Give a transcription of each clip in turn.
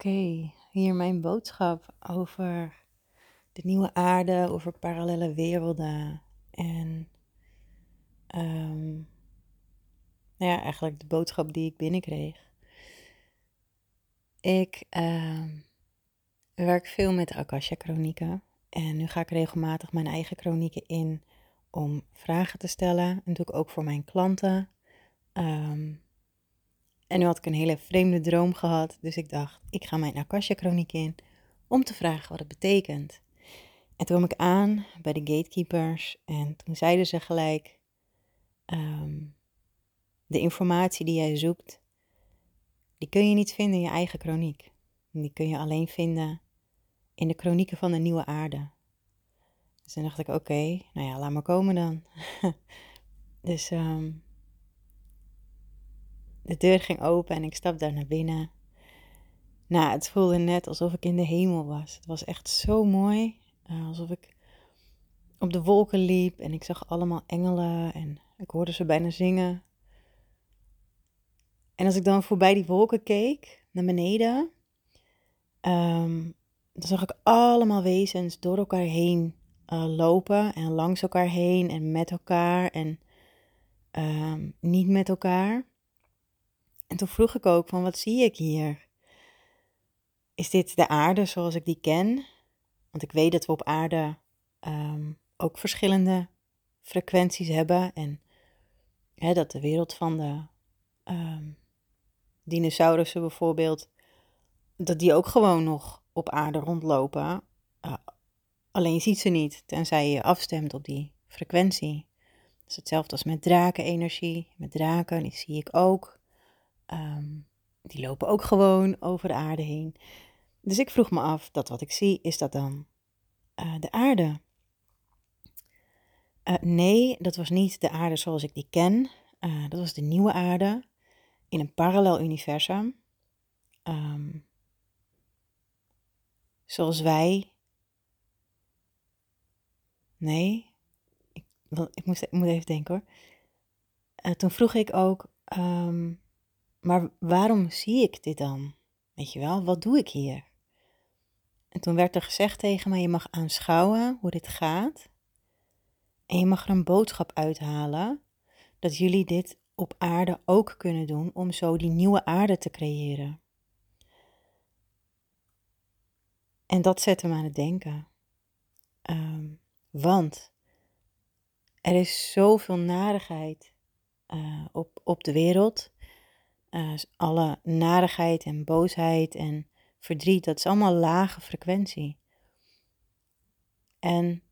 Oké, hier mijn boodschap over de nieuwe aarde, over parallele werelden en ehm, nou ja, eigenlijk de boodschap die ik binnenkreeg. Ik ehm, werk veel met Akasha chronieken en nu ga ik regelmatig mijn eigen chronieken in om vragen te stellen en doe ik ook voor mijn klanten. Ehm, en nu had ik een hele vreemde droom gehad, dus ik dacht, ik ga mijn Akasha-chroniek in om te vragen wat het betekent. En toen kwam ik aan bij de gatekeepers en toen zeiden ze gelijk, ehm, de informatie die jij zoekt, die kun je niet vinden in je eigen chroniek. Die kun je alleen vinden in de chronieken van de nieuwe aarde. Dus toen dacht ik, oké, nou ja, laat maar komen dan. dus um, de deur ging open en ik stapte daar naar binnen. Nou, het voelde net alsof ik in de hemel was. Het was echt zo mooi. Uh, alsof ik op de wolken liep en ik zag allemaal engelen en ik hoorde ze bijna zingen. En als ik dan voorbij die wolken keek, naar beneden, um, dan zag ik allemaal wezens door elkaar heen uh, lopen en langs elkaar heen en met elkaar en um, niet met elkaar. En toen vroeg ik ook van wat zie ik hier? Is dit de aarde zoals ik die ken? Want ik weet dat we op aarde um, ook verschillende frequenties hebben. En hè, dat de wereld van de um, dinosaurussen bijvoorbeeld, dat die ook gewoon nog op aarde rondlopen. Uh, alleen je ziet ze niet, tenzij je afstemt op die frequentie. Dat is hetzelfde als met drakenenergie. Met draken, die zie ik ook. Um, die lopen ook gewoon over de aarde heen. Dus ik vroeg me af, dat wat ik zie, is dat dan uh, de aarde? Uh, nee, dat was niet de aarde zoals ik die ken. Uh, dat was de nieuwe aarde in een parallel universum. Um, zoals wij. Nee, ik, ik, moest, ik moet even denken hoor. toen vroeg ik ook. Um, maar waarom zie ik dit dan? Weet je wel, wat doe ik hier? En toen werd er gezegd tegen mij: je mag aanschouwen hoe dit gaat. En je mag er een boodschap uithalen dat jullie dit op aarde ook kunnen doen om zo die nieuwe aarde te creëren. En dat zette me aan het denken. Um, want er is zoveel narigheid uh, op, op de wereld. Uh, alle narigheid en boosheid en verdriet, dat is allemaal lage frequentie. En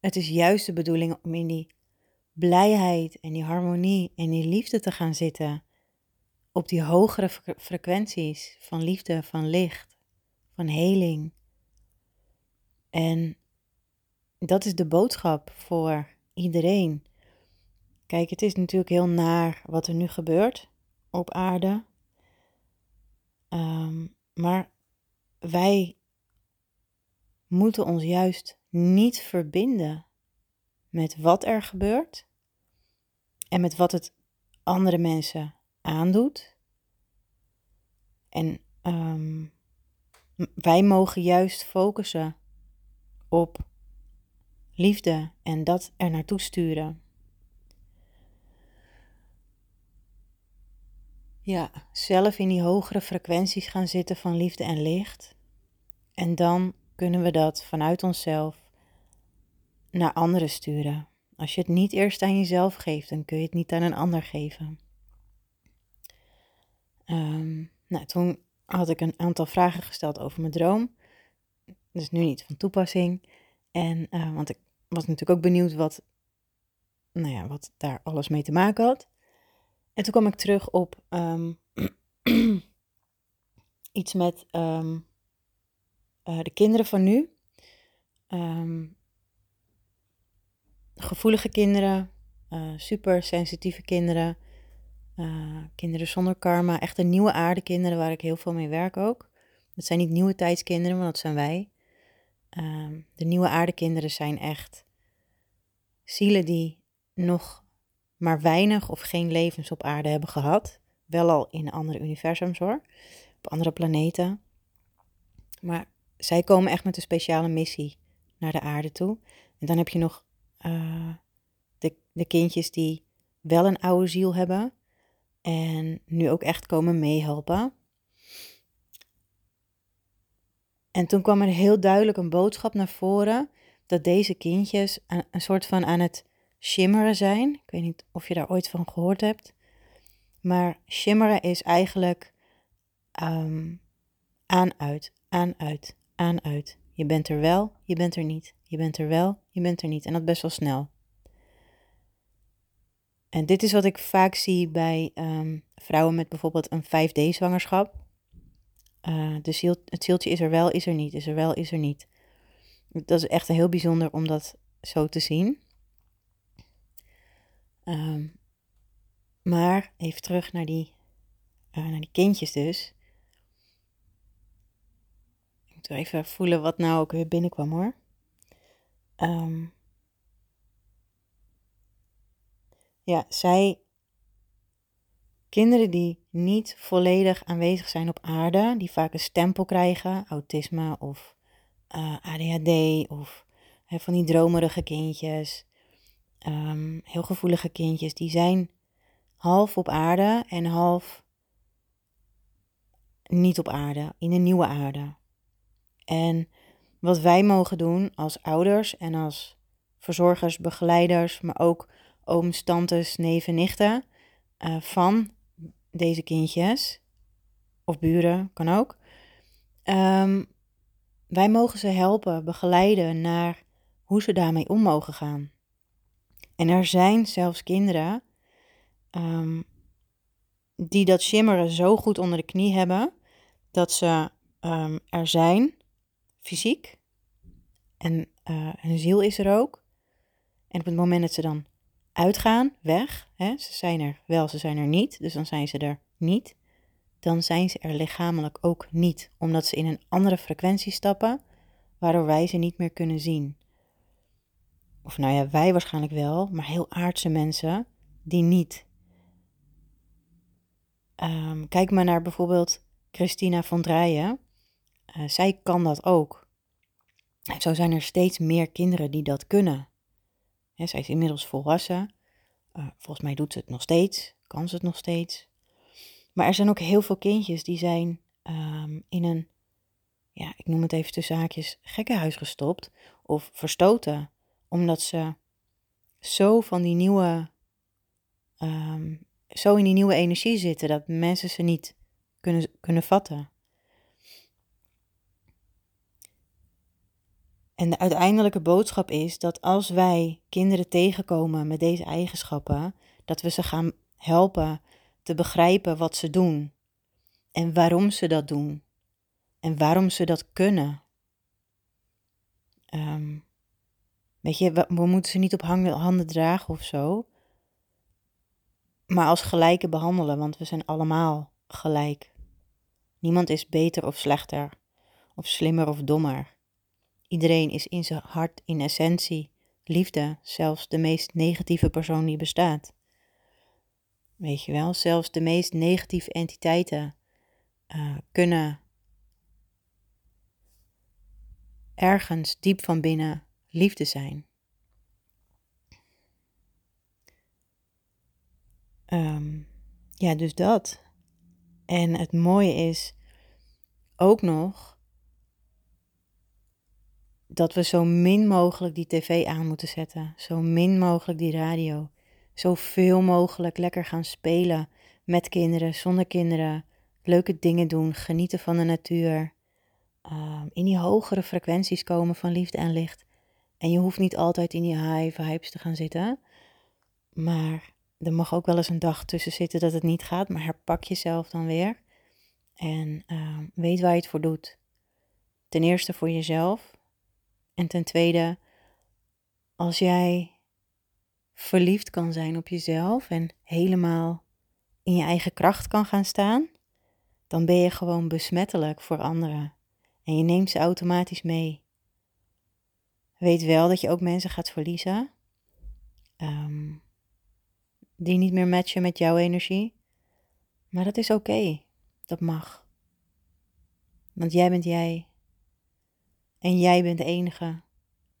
het is juist de bedoeling om in die blijheid en die harmonie en die liefde te gaan zitten. Op die hogere frequenties van liefde, van licht, van heling. En dat is de boodschap voor iedereen. Kijk, het is natuurlijk heel naar wat er nu gebeurt op aarde. Um, maar wij moeten ons juist niet verbinden met wat er gebeurt en met wat het andere mensen aandoet. En um, wij mogen juist focussen op liefde en dat er naartoe sturen. Ja, zelf in die hogere frequenties gaan zitten van liefde en licht. En dan kunnen we dat vanuit onszelf naar anderen sturen. Als je het niet eerst aan jezelf geeft, dan kun je het niet aan een ander geven. Um, nou, toen had ik een aantal vragen gesteld over mijn droom. Dat is nu niet van toepassing. En, uh, want ik was natuurlijk ook benieuwd wat, nou ja, wat daar alles mee te maken had. En toen kwam ik terug op um, iets met um, uh, de kinderen van nu. Um, gevoelige kinderen, uh, super sensitieve kinderen, uh, kinderen zonder karma, echt nieuwe aarde kinderen waar ik heel veel mee werk ook. Dat zijn niet nieuwe tijdskinderen, maar dat zijn wij. de nieuwe aardekinderen zijn echt zielen die nog maar weinig of geen levens op aarde hebben gehad, wel al in andere universums hoor, op andere planeten. Maar zij komen echt met een speciale missie naar de aarde toe. En dan heb je nog uh, de, de kindjes die wel een oude ziel hebben en nu ook echt komen meehelpen. En toen kwam er heel duidelijk een boodschap naar voren dat deze kindjes een soort van aan het shimmeren zijn. Ik weet niet of je daar ooit van gehoord hebt. Maar shimmeren is eigenlijk um, aan, uit, aan, uit, aan, uit. Je bent er wel, je bent er niet. Je bent er wel, je bent er niet. En dat best wel snel. En dit is wat ik vaak zie bij ehm, vrouwen met bijvoorbeeld een 5D-zwangerschap. Uh, eh, ziel, het zieltje is er wel, is er niet, is er wel, is er niet. Dat is echt heel bijzonder om dat zo te zien. Ehm, maar even terug naar die, uh, naar die kindjes dus. Ik moet even voelen wat nou ook weer binnenkwam hoor. Um, ja, zij, kinderen die niet volledig aanwezig zijn op aarde, die vaak een stempel krijgen, autisme of eh, ADHD of van die dromerige kindjes, um, heel gevoelige kindjes, die zijn half op aarde en half niet op aarde, in een nieuwe aarde. En wat wij mogen doen als ouders en als verzorgers, begeleiders, maar ook ooms, tantes, neven, nichten uh, van deze kindjes, of buren, kan ook. Um, wij mogen ze helpen, begeleiden naar hoe ze daarmee om mogen gaan. En er zijn zelfs kinderen um, die dat shimmeren zo goed onder de knie hebben dat ze um, er zijn, fysiek. En uh, hun ziel is er ook. En op het moment dat ze dan uitgaan, weg, hè, ze zijn er wel, ze zijn er niet, dus dan zijn ze er niet, dan zijn ze er lichamelijk ook niet, omdat ze in een andere frequentie stappen, waardoor wij ze niet meer kunnen zien. Of nou ja, wij waarschijnlijk wel, maar heel aardse mensen die niet. Um, kijk maar naar bijvoorbeeld Christina van Drijen. Uh, zij kan dat ook. En zo zijn er steeds meer kinderen die dat kunnen. Zij is inmiddels volwassen. Uh, volgens mij doet ze het nog steeds, kan ze het nog steeds. Maar er zijn ook heel veel kindjes die zijn um, in een, ja, ik noem het even tussen haakjes, gekkenhuis gestopt of verstoten. Omdat ze zo van die nieuwe, um, zo in die nieuwe energie zitten dat mensen ze niet kunnen, kunnen vatten. En de uiteindelijke boodschap is dat als wij kinderen tegenkomen met deze eigenschappen, dat we ze gaan helpen te begrijpen wat ze doen en waarom ze dat doen en waarom ze dat kunnen. Um, weet je, we, moeten ze niet op handen dragen of zo, maar als gelijke behandelen, want we zijn allemaal gelijk. Niemand is beter of slechter, of slimmer of dommer. Iedereen is in zijn hart, in essentie, liefde, zelfs de meest negatieve persoon die bestaat. Weet je wel, zelfs de meest negatieve entiteiten uh, kunnen ergens diep van binnen liefde zijn. Um, ja, dus dat. En het mooie is ook nog dat we zo min mogelijk die tv aan moeten zetten, zo min mogelijk die radio, zoveel mogelijk lekker gaan spelen met kinderen, zonder kinderen, leuke dingen doen, genieten van de natuur, uh, in die hogere frequenties komen van liefde en licht. En je hoeft niet altijd in die high vibes te gaan zitten, maar er mag ook wel eens een dag tussen zitten dat het niet gaat, maar herpak jezelf dan weer en uh, weet waar je het voor doet. Ten eerste voor jezelf, en ten tweede, als jij verliefd kan zijn op jezelf en helemaal in je eigen kracht kan gaan staan, dan ben je gewoon besmettelijk voor anderen en je neemt ze automatisch mee. Weet wel dat je ook mensen gaat verliezen um, die niet meer matchen met jouw energie, Maar dat is oké. Dat mag. Want jij bent jij. En jij bent de enige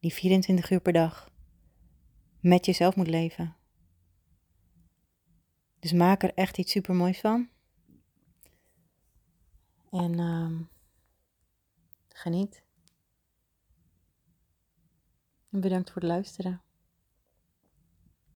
die 24 uur per dag met jezelf moet leven. Dus maak er echt iets super moois van. En um, geniet. En bedankt voor het luisteren.